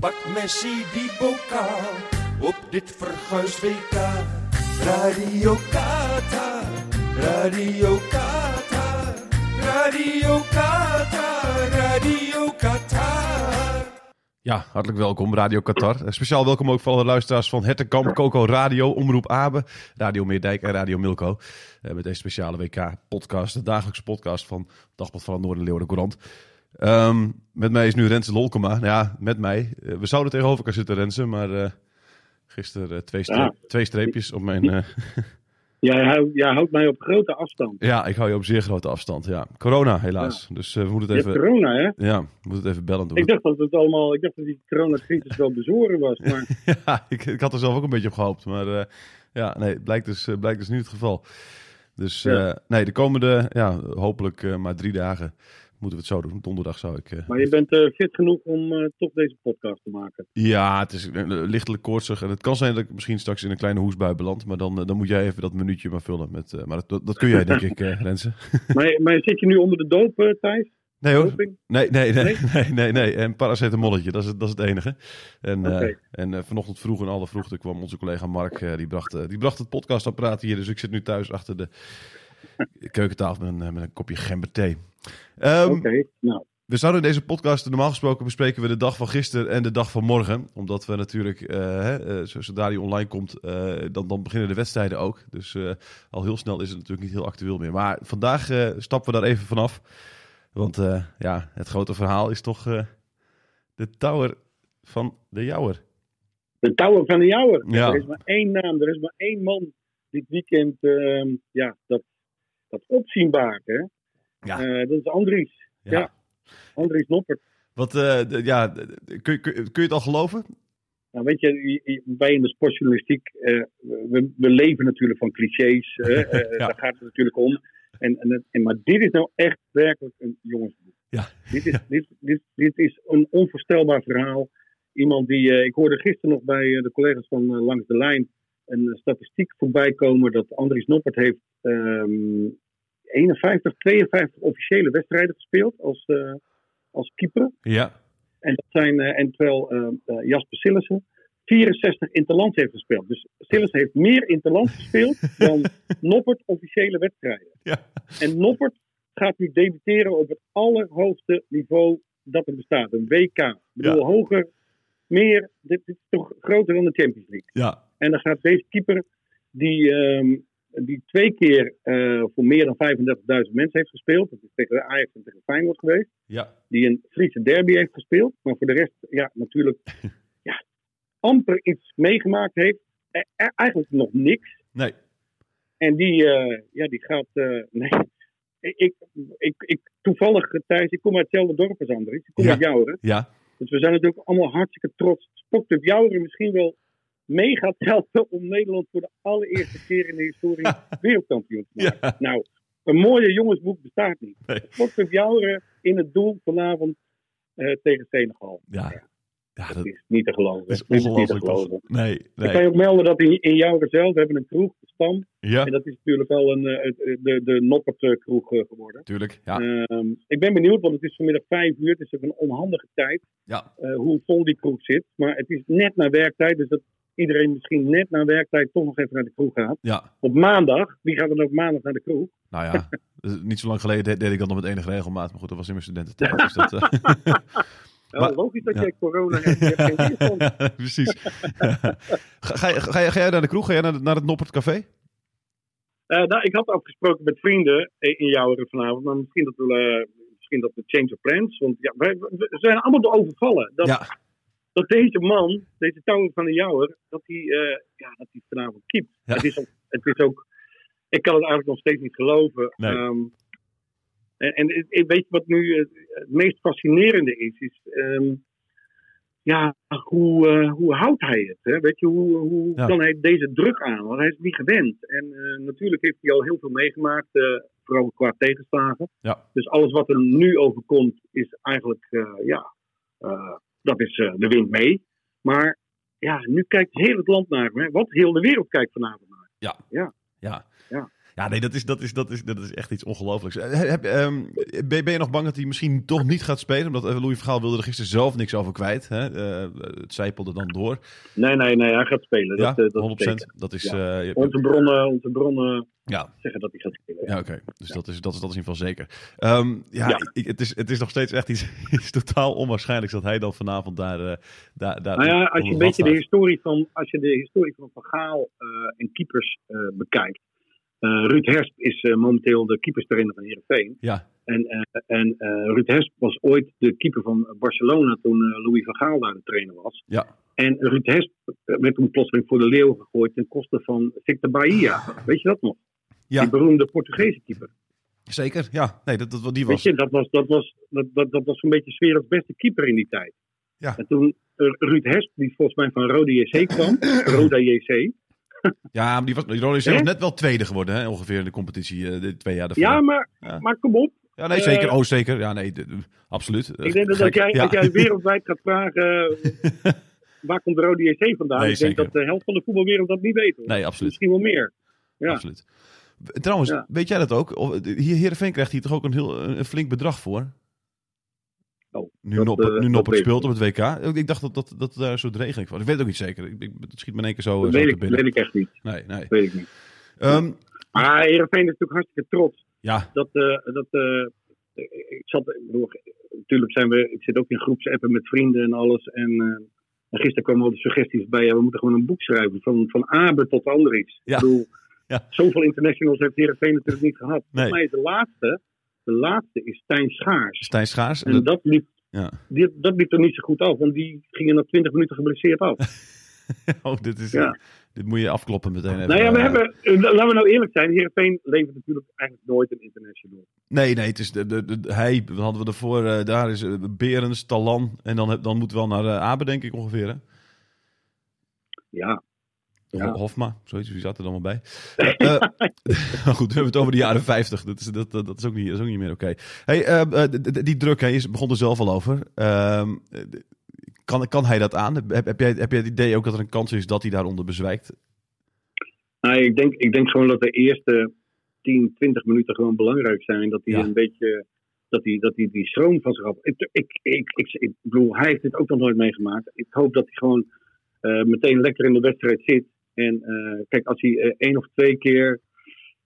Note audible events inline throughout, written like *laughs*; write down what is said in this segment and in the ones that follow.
Pak Messi die bokaal op dit verguisd WK. Radio Qatar, Radio Qatar, Radio Qatar, Radio Qatar. Ja, hartelijk welkom Radio Qatar. Eh, Speciaal welkom ook voor alle luisteraars van Hertenkamp, Coco Radio, Omroep Abe, Radio Meerdijk en Radio Milko. Eh, met deze speciale WK-podcast, de dagelijkse podcast van Dagblad van het Noorden Leeuwen Courant. Ehm, met mij is nu Renze Lolkema. Nou ja, met mij. Eh, we zouden tegenover elkaar zitten, Renze, maar eh, gisteren eh, twee, streep- twee streepjes op mijn... *laughs* Jij houdt, jij houdt mij op grote afstand. ja, ik hou je op zeer grote afstand. Ja, corona helaas. Dus we moeten Je het hebt even... corona, hè? Ja, we moeten het even bellen doen. Ik dacht dat het allemaal, ik dacht dat die coronacrisis wel bezoren was. *laughs* Maar ja, ik, ik had er zelf ook een beetje op gehoopt. Maar ja, nee, blijkt dus, blijkt dus niet het geval. Dus Ja. nee, de komende, ja, hopelijk maar drie dagen moeten we het zo doen. Donderdag zou ik... eh, Maar je bent eh, fit genoeg om eh, toch deze podcast te maken. ja, het is lichtelijk koortsig. En het kan zijn dat ik misschien straks in een kleine hoesbui beland. Maar dan, dan moet jij even dat minuutje maar vullen. Met, maar dat, dat, kun jij, denk ik, *laughs* Renze. Maar, maar zit je nu onder de doop, Thijs? Nee hoor. Nee, nee, nee, Nee? *laughs* nee, nee. En paracetamolletje, dat is, het- dat is het enige. En, en vanochtend vroeg in alle vroegte kwam onze collega Mark, die, bracht, die bracht het podcastapparaat hier. Dus ik zit nu thuis achter de keukentafel met een, eh, met een kopje gember thee. Ehm, Oké, nou. We zouden in deze podcast, normaal gesproken bespreken we de dag van gisteren en de dag van morgen. Omdat we natuurlijk, eh, hè, eh, zo- zodra die online komt, dan, dan beginnen de wedstrijden ook. Dus al heel snel is het natuurlijk niet heel actueel meer. Maar vandaag stappen we daar even vanaf. Want ja, het grote verhaal is toch de tower van de Jouwer. De Tower van de Jouwer. Ja. Er is maar één naam, er is maar één man dit weekend ehm, ja, dat, dat opzien baart. Hè? Ja. Eh, dat is Andries. Ja. Andries Noppert. Wat, eh, ja, kun, je- kun, kun je het al geloven? Nou, weet je, wij in de sportjournalistiek, eh, we, we leven natuurlijk van clichés. *laughs* Ja. Daar gaat het natuurlijk om. En, en, en, maar dit is nou echt werkelijk een jongensboek. Ja. Dit is, Ja. dit, dit, dit is een onvoorstelbaar verhaal. Iemand die, ik hoorde gisteren nog bij de collega's van Langs de Lijn een statistiek voorbij komen dat Andries Noppert heeft ehm 51, 52 officiële wedstrijden gespeeld als, eh, als keeper. Ja. En, dat zijn, eh, en terwijl eh, Jasper Sillissen 64 interlands heeft gespeeld. Dus Sillissen heeft meer interlands gespeeld *laughs* dan Noppert officiële wedstrijden. Ja. En Noppert gaat nu debuteren op het allerhoogste niveau dat er bestaat. Een WK. Ik bedoel, Ja. hoger, meer. Dit, dit is toch groter dan de Champions League. Ja. En dan gaat deze keeper, die, ehm, die twee keer eh, voor meer dan 35.000 mensen heeft gespeeld. Dat is tegen Ajax en tegen Feyenoord geweest Ja. die een Friese derby heeft gespeeld. Maar voor de rest, ja, natuurlijk *laughs* ja, amper iets meegemaakt heeft. E- e- eigenlijk nog niks. Nee. En die, eh, ja, die gaat. eh, nee. Ik, ik, ik, toevallig, eh, Thijs, ik kom uit hetzelfde dorp als Andries. Ik kom Ja. uit Jouweren. Ja. Dus we zijn natuurlijk allemaal hartstikke trots. Sportclub Jouweren misschien wel mee gaat helpen om Nederland voor de allereerste keer in de historie *laughs* wereldkampioen te maken. Ja. Nou, een mooie jongensboek bestaat niet. Nee. Sportclub Jouweren in het doel vanavond eh, tegen Senegal. Ja. Ja, Dat dat is niet te geloven. is Dit is niet te ongelooflijk. geloven. toch? Nee, Ik kan nee. je ook melden dat in, in Jouweren zelf we hebben een kroeg, de Stam. Ja, En dat is natuurlijk al een, eh, het- de, de Noppert eh, kroeg eh, geworden. tuurlijk. Ja. Ehm, ik ben benieuwd, want het is vanmiddag vijf uur. Het is ook een onhandige tijd Ja. eh, hoe vol die kroeg zit. Maar het is net na werktijd, dus dat iedereen misschien net na werktijd toch nog even naar de kroeg gaat. Ja. Op maandag, wie gaat dan ook maandag naar de kroeg? Nou ja, eh, *laughs* niet zo lang geleden deed, deed ik dat nog met enige regelmaat. Maar goed, dat was in mijn studententijd. Dus dat, eh, Ja, *laughs* Maar- logisch dat ja. jij corona hebt. Je *laughs* precies. ga, ga, je- ga, je- ga jij naar de kroeg? Ga jij naar, naar het Noppert Café? Eh, nou, ik had afgesproken met vrienden in in Jouweren vanavond, maar misschien dat we, eh, misschien dat we change of plans. Want ja, wij, we zijn allemaal door overvallen. Dat, Ja. Dat deze man, deze touw van de Jouwer, dat hij eh, ja, dat hij vanavond keept. Ja. Het, is ook, het is ook, ik kan het eigenlijk nog steeds niet geloven. Nee. Ehm, en, en weet je wat nu het meest fascinerende is? is ehm, ja, hoe, eh, hoe houdt hij het? Hè? Weet je, hoe, hoe Ja. kan hij deze druk aan? Want hij is het niet gewend. En eh, natuurlijk heeft hij al heel veel meegemaakt, vooral qua tegenslagen. Ja. Dus alles wat er nu overkomt, is eigenlijk, ja, dat is eh, de wind mee. Maar ja, nu kijkt heel het land naar hem. Hè? Wat heel de wereld kijkt vanavond naar. Ja. Ja. Ja. Ja. Ja, nee, dat is, dat is, dat is, dat is echt iets ongelooflijks. Eh, Heb, ehm, ben, je- ben je nog bang dat hij misschien toch niet gaat spelen? Omdat eh, Louis Vergaal wilde er gisteren zelf niks over kwijt. Hè? Het zijpelde dan door. Nee, nee, nee, hij gaat spelen. ja, Dat, dat 100%. is zeker. Dat is... Ja. je- Onze bronnen, onze bronnen ja, zeggen dat hij gaat spelen. ja oké. Dus dat, is, dat, is, dat is in ieder geval zeker. Ehm, ja, Ja. ik- het, is, het is nog steeds echt iets, *laughs* iets totaal onwaarschijnlijks dat hij dan vanavond daar... eh, daar, daar Nou ja, als je een de beetje de historie van, als je de historie van Van Gaal eh, en keepers eh, bekijkt. Ruud Hersp is momenteel de keeperstrainer van Heerenveen. Ja, En, en Ruud Hersp was ooit de keeper van Barcelona toen Louis van Gaal daar de trainer was. ja, En Ruud Hersp eh, werd toen plotseling voor de leeuw gegooid ten koste van Victor Bahia. *laughs* Weet je dat nog? Ja Die beroemde Portugese keeper. zeker. Ja, nee, dat, dat, die Weet was... je, dat was, dat was, dat, dat, dat was zo'n beetje 's werelds beste keeper in die tijd. Ja. En toen eh, Ruud Hesp, die volgens mij van Rode JC kwam, *coughs* Roda JC. Ja, maar die was, die is zelfs Hè? net wel tweede geworden, hè, ongeveer in de competitie, eh, de twee jaar daarvoor. Ja, maar, Ja. maar kom op. Ja, nee, zeker. Eh, oh, zeker. Ja, nee, de- de- absoluut. Ik denk dat als jij, Ja. als jij *laughs* wereldwijd gaat vragen, *laughs* waar komt Rode JC vandaan? Nee, ik denk zeker. dat de helft van de voetbalwereld dat niet weet. Hoor. Nee, absoluut. Misschien wel meer. Ja. absoluut. Trouwens, Ja. weet jij dat ook? Hier Heerenveen krijgt hier toch ook een, heel, een flink bedrag voor? Oh, Nu dat, Noppert, eh, nu dat Noppert speelt op het WK. Ik dacht dat, dat, dat daar een soort regeling was. Ik weet het ook niet zeker. Ik, ik, het schiet me in één keer zo, eh, Dat zo weet ik, binnen. weet ik echt niet. Nee, nee. Weet ik niet. Ehm, Maar Heerenveen is natuurlijk hartstikke trots. ja, dat, eh, dat eh, ik zat, ik bedoel, natuurlijk zijn we, ik zit ook in groepsappen met vrienden en alles. En, eh, en gisteren kwamen al de suggesties bij, ja, we moeten gewoon een boek schrijven. Van, van Abe tot Andries. Ja. Ik bedoel, Ja. zoveel internationals heeft Heerenveen natuurlijk niet gehad. Nee. Volgens mij is de laatste, de laatste is Stijn Schaars. Stijn Schaars. En dat liep, Ja. die, dat liep er niet zo goed af, want die gingen na 20 minuten geblesseerd af. *laughs* Oh, dit, is, Ja. dit moet je afkloppen meteen even. nou ja, we Eh, hebben, eh, laten we nou eerlijk zijn, Heerenveen levert natuurlijk eigenlijk nooit een international. Nee, nee, het is de, de, de, hij, hadden we ervoor, eh, daar is Berens, Talan. En dan, dan moeten we wel naar uh, Abe, denk ik ongeveer. Hè? Ja, Ja. Ho- Hofma, zoiets, wie zat er wel bij? Maar *laughs* *laughs* goed, we hebben het over de jaren 50. Dat is, dat, dat, dat is, ook, niet, dat is ook niet meer oké. Hey, eh, eh, die druk, hè, je begon er zelf al over. Ehm, eh, kan, kan hij dat aan? Heb, heb, jij, heb jij het idee ook dat er een kans is dat hij daaronder bezwijkt? Nou, ik denk, ik denk gewoon dat de eerste 10, 20 minuten gewoon belangrijk zijn. Dat hij Ja. een beetje. Dat hij, dat hij die stroom van zich. Ik, ik, ik, ik, ik bedoel, hij heeft dit ook nog nooit meegemaakt. Ik hoop dat hij gewoon eh, meteen lekker in de wedstrijd zit. En eh, kijk, als hij eh, één of twee keer.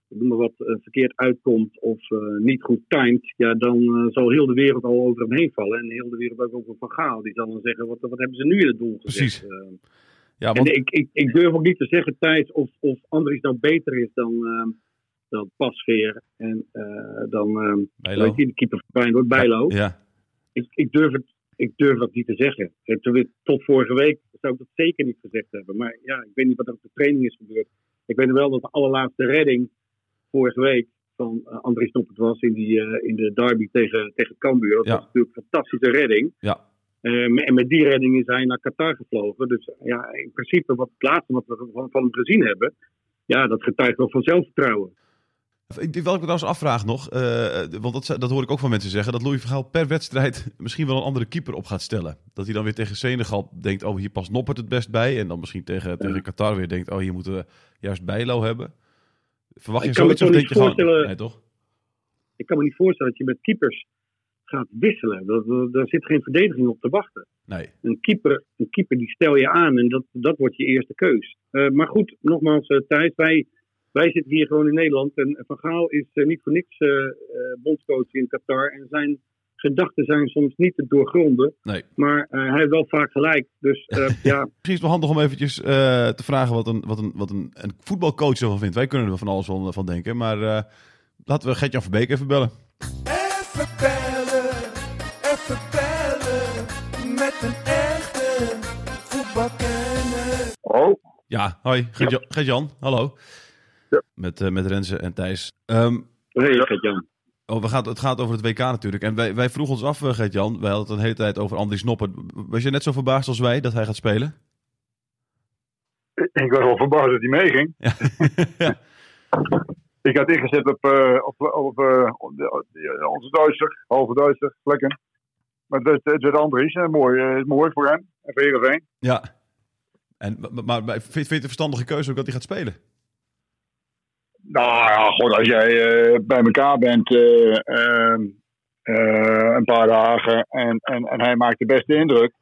Noem maar wat eh, verkeerd uitkomt of niet goed timed, ja, dan zal heel de wereld al over hem heen vallen. En heel de wereld ook over Van Gaal. Die zal dan zeggen: wat, wat hebben ze nu in het doel gezet? Precies. Ja, want, en ik, ik, ik durf ook niet te zeggen, Thijs, of, of Andries nou beter is dan, ehm dan Pasveer en dan, ehm je, de keeper van Feyenoord, Bijlo. Ja, Ik, ik, durf het, ik durf dat niet te zeggen. Tot vorige week zou ik dat zeker niet gezegd hebben. Maar ja, ik weet niet wat er op de training is gebeurd. Ik weet wel dat de allerlaatste redding vorige week van eh, Andries Noppert was in, die, eh, in de derby tegen, tegen Cambuur. Dat Ja. was natuurlijk een fantastische redding. ja. Eh, en met die redding is hij naar Qatar gevlogen. Dus ja, in principe wat het laatste wat we van, van hem gezien hebben, ja, dat getuigt wel van zelfvertrouwen. Ik- Wat ik me trouwens afvraag nog, eh, want dat, dat hoor ik ook van mensen zeggen, dat Louis van Gaal per wedstrijd *laughs* misschien wel een andere keeper op gaat stellen. Dat hij dan weer tegen Senegal denkt, oh hier past Noppert het best bij. En dan misschien tegen, tegen Qatar weer denkt, oh hier moeten we juist Bijlo hebben. Verwacht je Ik me zoiets of denk je gewoon... Nee toch? Ik kan me niet voorstellen dat je met keepers gaat wisselen. Dat- Daar zit geen verdediging op te wachten. Nee. Een keeper, een keeper die stel je aan en dat, dat wordt je eerste keus. Eh, maar goed, nogmaals, eh, Thijs, wij, wij zitten hier gewoon in Nederland. En Van Gaal is eh, niet voor niks eh, eh, bondscoach in Qatar. En zijn gedachten zijn soms niet te doorgronden. Nee. Maar eh, hij heeft wel vaak gelijk. Dus eh, *laughs* ja, Misschien is het wel handig om eventjes eh, te vragen wat, een, wat, een, wat een, een voetbalcoach ervan vindt. Wij kunnen er van alles van, van denken. Maar eh, laten we Gert-Jan Verbeek even bellen. Even bellen, even bellen, met een echte voetbalkenner. oh, Ja, hoi. Gert-Jan, Gert-Jan, hallo. Ja. Met, eh, met Renze en Thijs. Ehm, Gert-Jan. oh, we gaan, het gaat over het WK natuurlijk. En wij, wij vroegen ons af, eh, Gert-Jan. Wij hadden het een hele tijd over Andries Noppen. Was je net zo verbaasd als wij dat hij gaat spelen? Ik was wel verbaasd dat hij meeging. Ja. *laughs* ja. *laughs* Ik had ingezet op, eh, op, op onze Duitser, halve Duitser, Vlekken. Maar het, het werd Andries, en mooi, mooi voor hem en voor Heerenveen. ja. En, maar, maar, vind je het een verstandige keuze ook dat hij gaat spelen? Nou ja, goed, als jij eh, bij elkaar bent eh, ehm, eh, een paar dagen en, en, en hij maakt de beste indruk.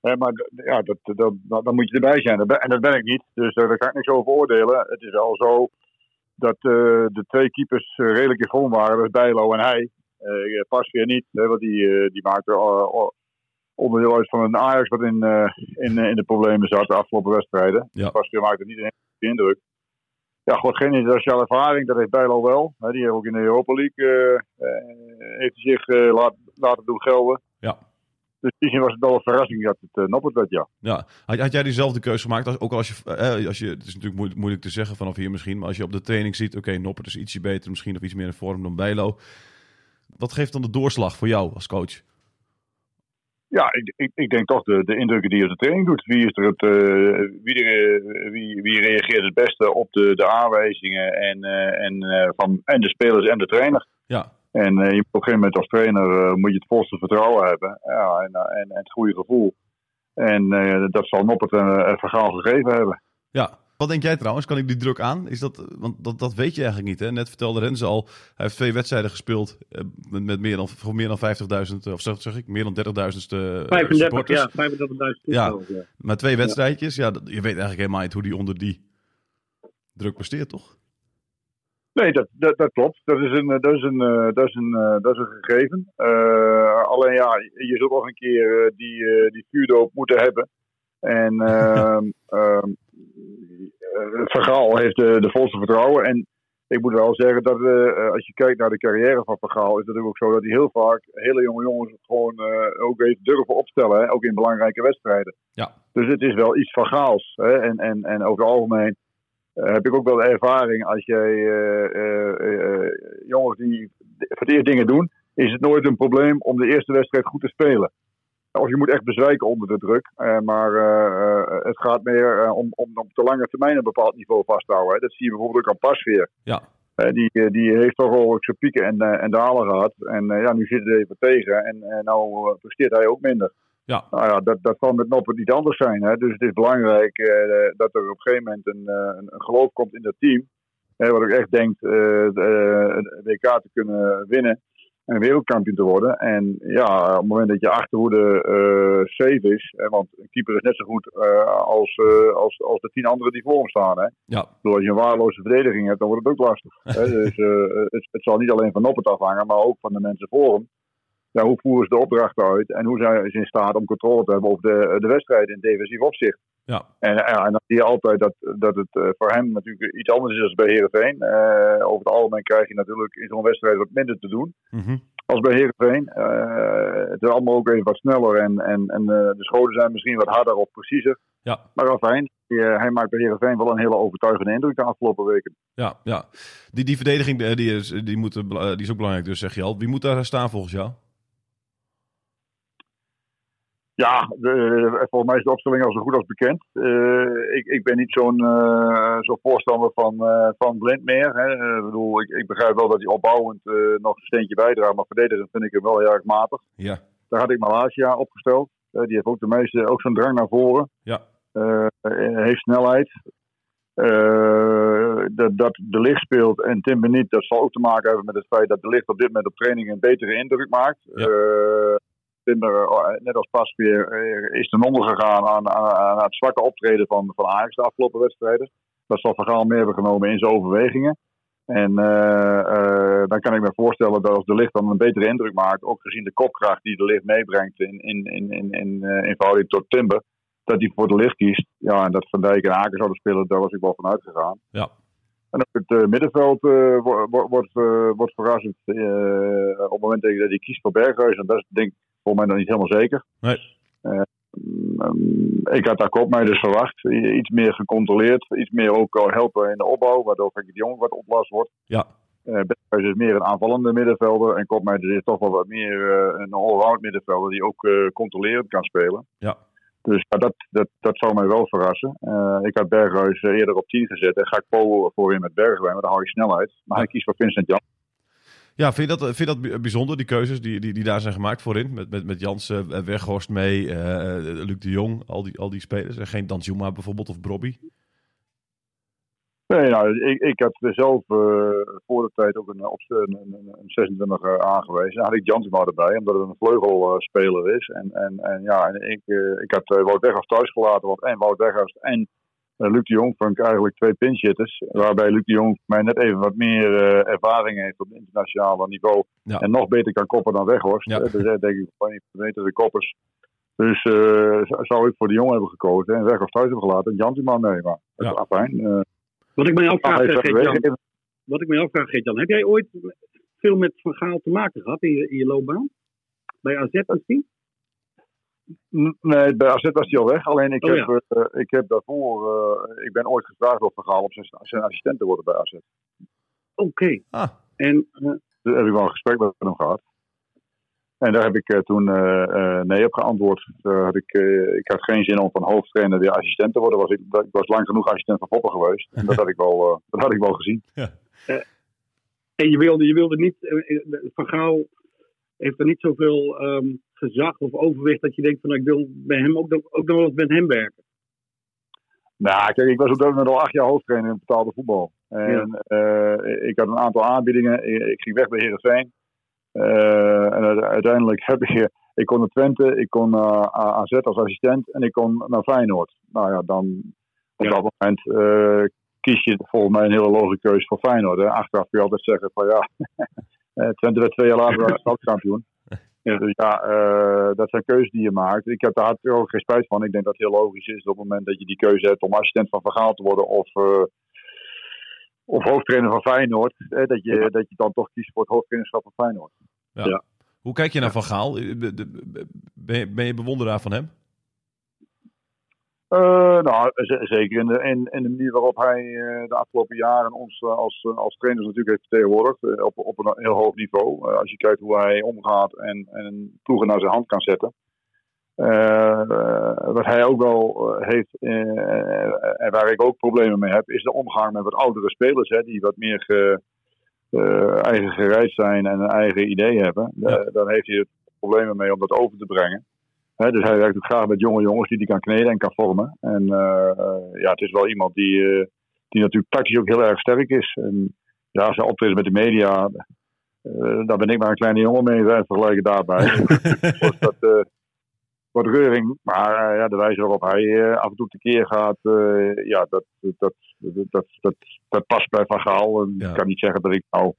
Hè, maar ja, dat, dat, dat- dan moet je erbij zijn. En dat ben ik niet, dus daar kan ik niks over oordelen. Het is wel zo dat de twee keepers redelijk in vorm waren. Dat is Bijlo en hij. Pas weer niet, hè, want die, die maakte onderdeel uit van een Ajax wat in, in, in de problemen zat de afgelopen wedstrijden. Ja. Pas weer maakte niet een indruk. Ja, goed, geen internationale ervaring, dat heeft Bijlo wel. Die heeft ook in de Europa League eh, eh, heeft zich eh, laat, laten doen gelden. Ja. Dus in die zin was het wel een verrassing dat het uh, Noppert werd, ja. Ja, had, had jij diezelfde keuze gemaakt? Als, ook als je, eh, als je, het is natuurlijk moeilijk, moeilijk te zeggen vanaf hier misschien, maar als je op de training ziet, oké, Noppert is ietsje beter misschien of iets meer in vorm dan Bijlo. Wat geeft dan de doorslag voor jou als coach? Ja, ik, ik, ik denk toch de, de indrukken die je op de training doet. Wie, is er het, eh, wie, er, eh, wie, wie reageert het beste op de, de aanwijzingen en, eh, en, van, en de spelers en de trainer. Ja, En je op een gegeven moment als trainer moet je het volste vertrouwen hebben ja, en, en, en het goede gevoel. En dat zal Noppert een, een verhaal gegeven hebben. ja. Wat denk jij trouwens? Kan ik die druk aan? Is dat, want dat, dat weet je eigenlijk niet. Hè? Net vertelde Renze al, hij heeft twee wedstrijden gespeeld eh, met, met meer dan, voor meer dan 50.000, of zeg, zeg ik, meer dan 30.000 uh, 35, supporters. ja, 35.000 toeschouwers. Ja. Maar twee wedstrijdjes, ja. dat- je weet eigenlijk helemaal niet hoe die onder die druk presteert, toch? Nee, dat, dat, dat klopt. Dat is een, eh, dat is een, eh, dat is een, eh, dat is een gegeven. Eh, alleen ja, je zult nog een keer eh, die, eh, die vuurdoop moeten hebben. En *laughs* ehm ehm, eh, Van Gaal heeft de, de volste vertrouwen. En ik moet wel zeggen dat eh, als je kijkt naar de carrière van Van Gaal, is het natuurlijk ook zo dat hij heel vaak hele jonge jongens gewoon eh, ook heeft durven opstellen. Hè? Ook in belangrijke wedstrijden. Ja. Dus het is wel iets van Gaals. Hè? En, en, en over het algemeen eh, heb ik ook wel de ervaring als jij eh, eh, eh, jongens die voor het eerst dingen doen, is het nooit een probleem om de eerste wedstrijd goed te spelen. Of je moet echt bezwijken onder de druk. Eh, maar eh, eh, het gaat meer om, om op de lange termijn een bepaald niveau vast te houden. Hè. Dat zie je bijvoorbeeld ook aan Pasveer. Ja. Die, die heeft toch ook zijn pieken en, en dalen gehad. En ja, nu zit het even tegen. En nou presteert hij ook minder. Ja. Nou ja, dat, dat kan met Noppen niet anders zijn. Hè. Dus het is belangrijk dat er op een gegeven moment een, een, een geloof komt in dat team. Hè, wat ik echt denkt uh, de WK te kunnen winnen. En wereldkampioen te worden. En ja, op het moment dat je achterhoede uh, safe is. Hè, want een keeper is net zo goed uh, als, uh, als, als de tien anderen die voor hem staan. Hè. Ja. Dus als je een waardeloze verdediging hebt, dan wordt het ook lastig. *laughs* hè. Dus het, het, zal niet alleen van Noppert afhangen, maar ook van de mensen voor hem. Ja, hoe voeren ze de opdrachten uit en hoe zijn ze in staat om controle te hebben over de, de wedstrijd in defensief opzicht. Ja. En, ja, en dan zie je altijd dat, dat het uh, voor hem natuurlijk iets anders is dan bij Heerenveen. Uh, over het algemeen krijg je natuurlijk in zo'n wedstrijd wat minder te doen mm -hmm. als bij Heerenveen. Uh, het is allemaal ook even wat sneller en, en, en de schoten zijn misschien wat harder of preciezer. Ja. Maar afijn, hij maakt bij Heerenveen wel een hele overtuigende indruk de afgelopen weken. Ja, ja. Die, die verdediging die is, die, moet, die is ook belangrijk dus, zeg je al. Wie moet daar staan volgens jou? Ja, de, volgens mij is de opstelling al zo goed als bekend. Uh, ik, ik ben niet zo'n uh, zo voorstander van, uh, van Blind meer. Hè. Ik, bedoel, ik, ik, begrijp wel dat hij opbouwend nog een steentje bijdraagt, maar verdedigend vind ik hem wel heel erg matig. Ja. Daar had ik Malasia opgesteld. die heeft ook de meeste, ook zijn drang naar voren. Ja. heeft snelheid. dat, dat de licht speelt en Tim Beniet, dat zal ook te maken hebben met het feit dat de licht op dit moment op training een betere indruk maakt. Ja. Timber, net als Pasveer, is ten onder gegaan aan, aan, aan, het zwakke optreden van, van Ajax de afgelopen wedstrijden. Dat zal Van Gaal meer hebben genomen in zijn overwegingen. En eh, eh, dan kan ik me voorstellen dat als de licht dan een betere indruk maakt, ook gezien de kopkracht die de licht meebrengt in, in, in, in, in, eh, in verhouding tot Timber, dat hij voor de licht kiest. Ja, en dat Van Dijk en Aken zouden spelen, daar was ik wel van uitgegaan. Ja. En ook het middenveld wo- wo- wordt, eh, wordt verrassend op het moment dat hij kiest voor Berghuis. En dat is denk ik volgens mij nog niet helemaal zeker. Nee. Eh, mm, ik had daar Koopmeijer dus verwacht. Iets meer gecontroleerd. Iets meer ook helpen in de opbouw. Waardoor Frenkie de Jong wat oplast wordt. Ja. Eh Berghuis is meer een aanvallende middenvelder. En Koopmeijer is toch wel wat meer eh, een all-round middenvelder. Die ook eh, controlerend kan spelen. Ja. Dus ja, dat, dat, dat zou mij wel verrassen. Ik had Berghuis eerder op 10 gezet. En ga ik Paul voorin met Bergwijn. Maar dan hou je snelheid. Maar hij kiest voor Vincent Jan. Ja, vind je dat, vind dat bij- bijzonder, die keuzes die, die, die daar zijn gemaakt voorin? Met, met, met Jansen, eh, Weghorst mee, eh, eh, Luc de Jong, al die, al die spelers. En geen Danjuma bijvoorbeeld of Brobby. Nee, nou, ik, ik had zelf voor de tijd ook een, een, een, een 26 eh, aangewezen. Dan had ik Jansma erbij, omdat het een vleugelspeler is. En, en, en ja, en ik, ik had Wout Weghorst thuis gelaten, want en Wout Weghorst en Luc de Jong vond ik eigenlijk twee pinchitters. Waarbij Luc de Jong mij net even wat meer uh, ervaring heeft op het internationale niveau. Ja. En nog beter kan koppen dan Weghorst. Ja. Dus uh, denk ik, van een van de koppers. Dus uh, zou ik voor de Jong hebben gekozen en Weghorst thuis hebben gelaten en Jansma mee. Maar dat Ja. is afijn. Uh, Wat ik mij afvraag, eh, Geert-Jan, weggegeven. wat ik mij afvraag, Geert-Jan, heb jij ooit veel met Van Gaal te maken gehad in je, in je loopbaan? Bij AZ misschien? Nee, bij AZ was hij al weg. Alleen ik, Oh, heb, eh, ik heb daarvoor, eh, ik ben ooit gevraagd door Vergaal om zijn, zijn assistent te worden bij AZ. Oké. Ah, En eh, Daar heb ik wel een gesprek met hem gehad. En daar heb ik eh, toen nee op geantwoord. Had ik, ik had geen zin om van hoofdtrainer weer assistent te worden. Was ik, ik was lang genoeg assistent van Poppen geweest. En dat had ik wel, eh, dat had ik wel gezien. *laughs* En je wilde, je wilde niet, Van Gaal heeft er niet zoveel ehm, gezag of overwicht dat je denkt van nou, ik wil bij hem ook, nog- ook nog wel eens met hem werken. Nou, kijk, ik was op dat moment al acht jaar hoofdtrainer in het betaalde voetbal. En eh, ik had een aantal aanbiedingen. Ik, ik ging weg bij Heerenveen. Eh en uite- uiteindelijk heb ik... Ik kon naar Twente, ik kon naar AZ als assistent en ik kon naar Feyenoord. Nou ja, dan op Ja. dat moment eh, kies je volgens mij een hele logische keuze voor Feyenoord. Hè. Achteraf kun je altijd zeggen van ja, eh, *laughs* Twente werd twee jaar later kampioen. *laughs* Ja. Dus ja, eh, dat zijn keuzes die je maakt. Ik heb daar ook geen spijt van. Ik denk dat het heel logisch is op het moment dat je die keuze hebt om assistent van Vergaal te worden of, eh, of hoofdtrainer van Feyenoord. eh, dat, je, dat je dan toch kiest voor het hoofdtrainerschap van Feyenoord. ja. Ja. Hoe kijk je naar Van Gaal? Eh, Ben je, ben je bewonderaar van hem? Eh, nou, zeker in de, in, in de manier waarop hij eh, de afgelopen jaren ons eh, als, als trainers natuurlijk heeft vertegenwoordigd. op, op een heel hoog niveau. Als je kijkt hoe hij omgaat en, en ploegen naar zijn hand kan zetten. Wat hij ook wel heeft, en waar ik ook problemen mee heb, is de omgang met wat oudere spelers. Hè, die wat meer ge, eigen gereid zijn en een eigen idee hebben. Ja. Dan heeft hij er problemen mee om dat over te brengen. Dus hij werkt ook graag met jonge jongens die hij kan kneden en kan vormen. En eh, eh, ja, het is wel iemand die, eh, die natuurlijk tactisch ook heel erg sterk is. En ja, hij optreedt met de media, daar ben ik maar een kleine jongen mee in vergelijken daarbij. *laughs* dus dat wat reuring. Maar ja, de wijze waarop hij af en toe tekeer gaat, ja, dat, dat, dat, dat, dat, past bij Van Gaal. En Ja. Ik kan niet zeggen dat ik nou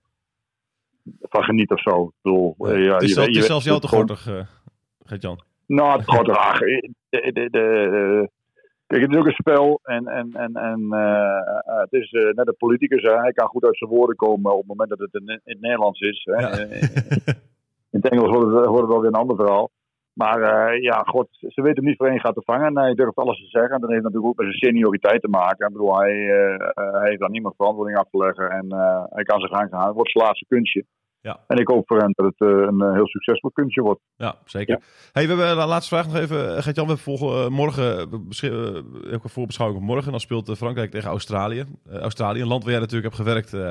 van geniet of zo. Ik bedoel, ja, het is, je zelf- weet- het is je zelfs jou te gortig, eh Gert-Jan. Nou, het gaat graag. De, de, de, de- kijk, het is ook een spel. En, en, en, en eh, eh, het is eh, net een politicus. Hij kan goed uit zijn woorden komen op het moment dat het in, in het Nederlands is. Hè. Ja. Eh, In het Engels wordt het, wordt het wel weer een ander verhaal. Maar eh, ja, god, ze weten hem niet voor één gaat te vangen. En hij durft alles te zeggen. En dat heeft natuurlijk ook met zijn senioriteit te maken. Ik bedoel, hij, eh, eh, hij heeft daar niemand verantwoording af te leggen. En eh, hij kan zijn gang gaan. Het wordt zijn laatste kunstje. Ja. En ik hoop voor hem dat het eh, een eh, heel succesvol kunstje wordt. Ja, zeker. Hey, we hebben de laatste vraag nog even. eh, Gert-Jan, we volgen eh, morgen, eh, eh, ook een voorbeschouwing op morgen. Dan speelt eh, Frankrijk tegen Australië. Eh, Australië, een land waar jij natuurlijk hebt gewerkt, eh,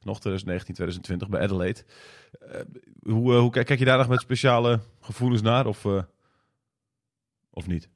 nog 2019, 2020 bij Adelaide. Eh, hoe, eh, hoe kijk, je daar nog met speciale gevoelens naar of, eh, of niet?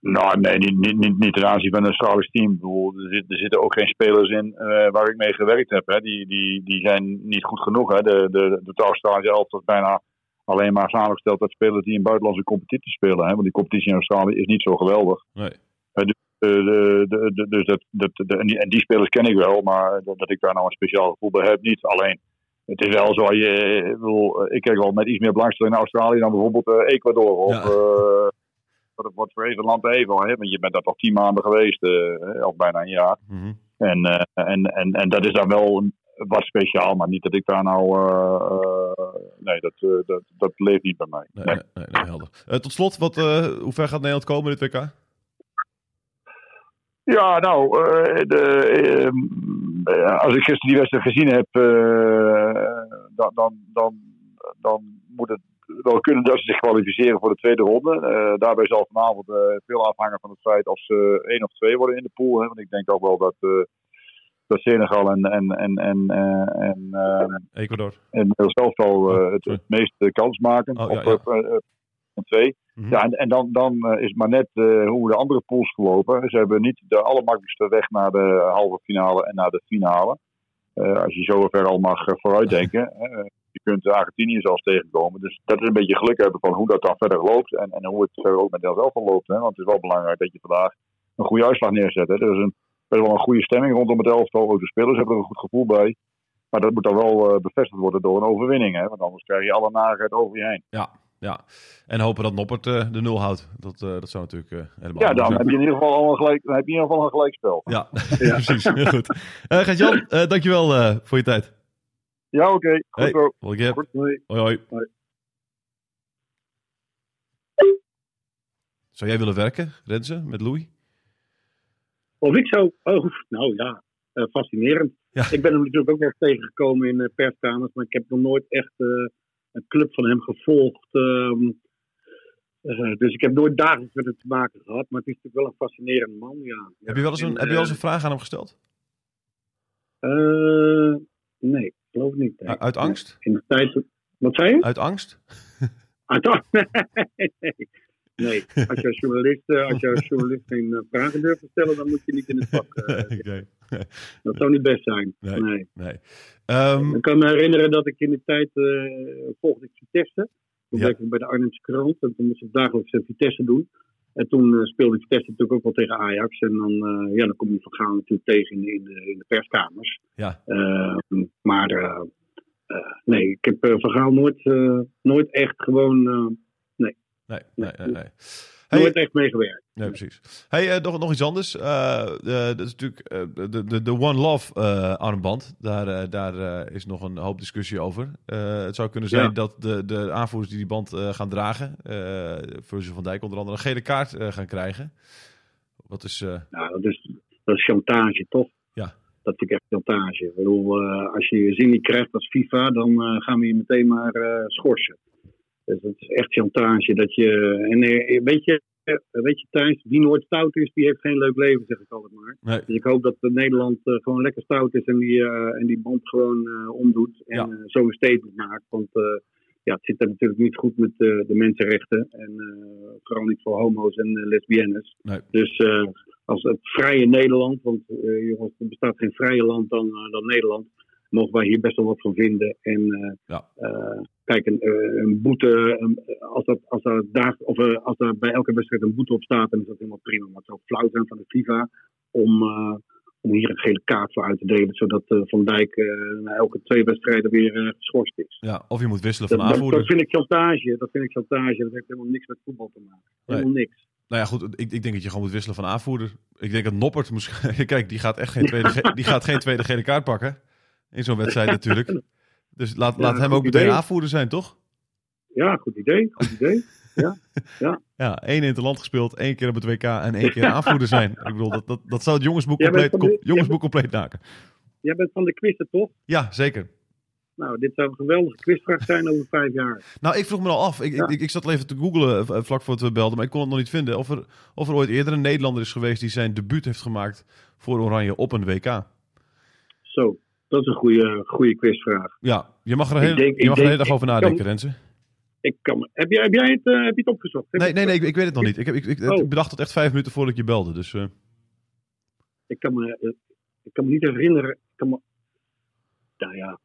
Nou, nee, niet, niet, niet, niet ten aanzien van een Australisch team. Ik bedoel, er, zit, er zitten ook geen spelers in eh, waar ik mee gewerkt heb. Hè. Die, die, die zijn niet goed genoeg. Hè. De, de, de Australische is bijna alleen maar samengesteld uit spelers die in buitenlandse competitie spelen. Hè. Want die competitie in Australië is niet zo geweldig. Nee. Eh, de, de, de- dus dat, dat, de- en, die, en die spelers ken ik wel, maar dat, dat ik daar nou een speciaal gevoel bij heb, niet. Alleen, het is wel zo, je, ik, bedoel, ik kijk wel met iets meer belangstelling naar Australië dan bijvoorbeeld eh, Ecuador. Of Ja. eh, wat, wat voor even land even, hè? want je bent daar toch tien maanden geweest, eh, of bijna een jaar. Mhm. En, eh, en, en, en dat is dan wel wat speciaal, maar niet dat ik daar nou. eh, nee, dat, dat, dat leeft niet bij mij. Nee, Nee. nee, nee, nee, helder. Tot slot, wat, hoe ver gaat Nederland komen in dit WK? Ja, nou, de, ehm, eh, als ik gisteren die wedstrijd gezien heb, dan, dan, dan, dan moet het wel kunnen dat ze zich kwalificeren voor de tweede ronde. Eh, daarbij zal vanavond eh, veel afhangen van het feit of ze één of twee worden in de pool. Hè, want ik denk ook wel dat, eh, dat Senegal en, en, en, en, en, Ecuador. en eh, Oh, het, het meeste kans maken. Oh, ja, eh, een twee. Mhm. Ja, en, en dan, dan is maar net hoe de andere pools gelopen. Ze hebben niet de allermakkelijkste weg naar de halve finale en naar de finale. Als je zo ver al mag vooruitdenken. *laughs* je kunt Argentinië zelfs tegenkomen. Dus dat is een beetje geluk hebben van hoe dat dan verder loopt. En, en hoe het ook met Nederland zelf loopt. Hè. Want het is wel belangrijk dat je vandaag een goede uitslag neerzet. Hè. Er is een, best wel een goede stemming rondom het elftal. Ook de spelers hebben er een goed gevoel bij. Maar dat moet dan wel eh, bevestigd worden door een overwinning. Hè. Want anders krijg je alle narigheid over je heen. Ja, ja. En hopen dat Noppert eh, de nul houdt. Dat, eh, dat zou natuurlijk eh, helemaal Ja, dan zijn. heb je in ieder geval al een, gelijk, dan heb je in ieder geval een gelijkspel. *laughs* Ja, precies. Heel goed. Gert-Jan, dankjewel voor je tijd. Ja, oké. Goed Hey, zo. Goed, hoi. Hoi. Zou jij willen werken, Renze, met Louis? Of ik zo. Oh, nou ja, eh, fascinerend. Ja. Ik ben hem natuurlijk ook wel eens tegengekomen in eh, perskamers, maar ik heb nog nooit echt eh, een club van hem gevolgd. ehm, eh, dus ik heb nooit dagelijks met hem te maken gehad, maar het is natuurlijk wel een fascinerend man. Ja. Heb je wel eens een, En, heb je wel eens een vraag aan hem gesteld? nee, ik geloof niet. Uit angst? In de tijd. Wat zei je? Uit angst? *laughs* Uit angst? nee. Nee, als je als journalist, eh, als je als journalist geen eh, vragen durft te stellen, dan moet je niet in het vak. *laughs* Oké. dat zou niet best zijn. Nee. nee. Nee. Ehm, Ik kan me herinneren dat ik in die tijd eh, volgde ik Vitesse. Toen Ja. ik bij de Arnhemse krant. En toen moest ik dagelijks Vitesse doen. En toen eh, speelde Vitesse natuurlijk ook wel tegen Ajax. En dan, eh, ja, dan kom je Van Gaal natuurlijk tegen in, in, de, in de perskamers. ja. Eh, maar eh, nee, ik heb Van Gaal nooit, nooit echt gewoon... eh, Nee, nee, nee. nee. Nooit Hey, echt meegewerkt. nee, precies. Hey, eh, nog, nog iets anders. Eh, eh, dat is natuurlijk de, de, de One Love armband. Daar, daar is nog een hoop discussie over. Het zou kunnen zijn Ja. dat de, de aanvoerders die die band gaan dragen, Virgil van Dijk onder andere, een gele kaart gaan krijgen. Wat is... Nou, dat is, dat is chantage, toch? Ja. Dat vind ik echt chantage. Ik bedoel, als je je zin niet krijgt als FIFA, dan gaan we je meteen maar eh, schorsen. Dus dat is echt chantage. Dat je, en eh, weet je, eh, weet je Thijs, wie nooit stout is, die heeft geen leuk leven, zeg ik altijd maar. nee. Dus ik hoop dat Nederland eh, gewoon lekker stout is en die, en die band gewoon omdoet. En Ja. zo een statement maakt. Want ja, het zit er natuurlijk niet goed met de mensenrechten. En vooral niet voor homo's en lesbiennes. Nee. Dus als het vrije Nederland, want jongens, er bestaat geen vrije land dan, dan Nederland, mogen wij hier best wel wat van vinden. En eh, Ja. eh, kijk, een, eh, een boete, een- als, dat, als, er daar, of, als er bij elke wedstrijd een boete op staat, dan is dat helemaal prima. Maar het zou flauw zijn van de FIFA om, om hier een gele kaart voor uit te delen, zodat Van Dijk na elke twee wedstrijden weer geschorst is. Ja, of je moet wisselen van Dat, aanvoerder. dat vind ik chantage. Dat vind ik chantage. Dat heeft helemaal niks met voetbal te maken. Helemaal niks. Nou ja, goed. Ik, ik denk dat je gewoon moet wisselen van aanvoerder. Ik denk dat Noppert moest... *laughs* Kijk, die gaat echt geen tweede, die gaat geen tweede gele kaart pakken. In zo'n wedstrijd natuurlijk. *laughs* Dus laat, Ja, laat hem ook meteen aanvoerder zijn, toch? Ja, goed idee. Goed idee. *laughs* Ja, één in het land gespeeld, één keer op het WK en één keer aanvoerder zijn. Ik bedoel, dat, dat, dat zou het jongensboek compleet, van de- com- jongensboek compleet maken. Jij bent van de quizzen, toch? Ja, zeker. Nou, dit zou een geweldige quizvraag zijn over vijf jaar. Nou, ik vroeg me al af. Ik, Ja. ik, ik zat al even te googlen eh, vlak voordat we belden, maar ik kon het nog niet vinden. Of er, of er ooit eerder een Nederlander is geweest die zijn debuut heeft gemaakt voor Oranje op een WK. Zo, dat is een goede, goede quizvraag. Ja, je mag er, heel, denk- je mag er hele dag over nadenken, kan- Renze. Ik kan, heb, jij, heb jij het, eh, heb je het opgezocht? Heb Nee, nee, nee, ik, ik weet het nog niet. Ik, heb, ik, ik, Oh. ik bedacht het echt vijf minuten voordat ik je belde. Dus eh, Ik kan me, eh, ik kan me niet herinneren. Ik kan me, nou ja,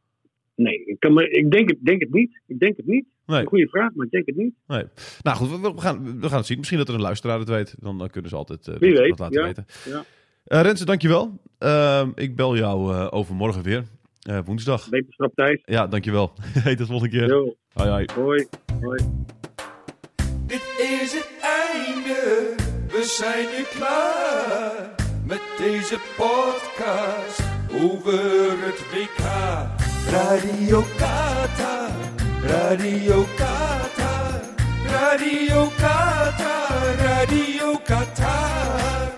nee, ik, kan me, ik denk, het, denk het niet. Ik denk het niet. Nee. Een goede vraag, maar ik denk het niet. Nee. Nou goed, we, we gaan, we gaan het zien. Misschien dat er een luisteraar het weet. Dan eh, kunnen ze altijd eh, Wie dat, weet, dat laten ja. weten. Ja. Eh, uh, Rensen, dankjewel. Uh, ik bel jou uh, overmorgen weer. Eh, woensdag. Wetenschap tijd. Ja, dankjewel. hey, tot de volgende keer. Yo. Hoi, hoi. Hoi. Hoi. Dit is het einde. We zijn nu klaar met deze podcast over het WK. Radio Qatar, Radio Qatar, Radio Qatar, Radio Qatar.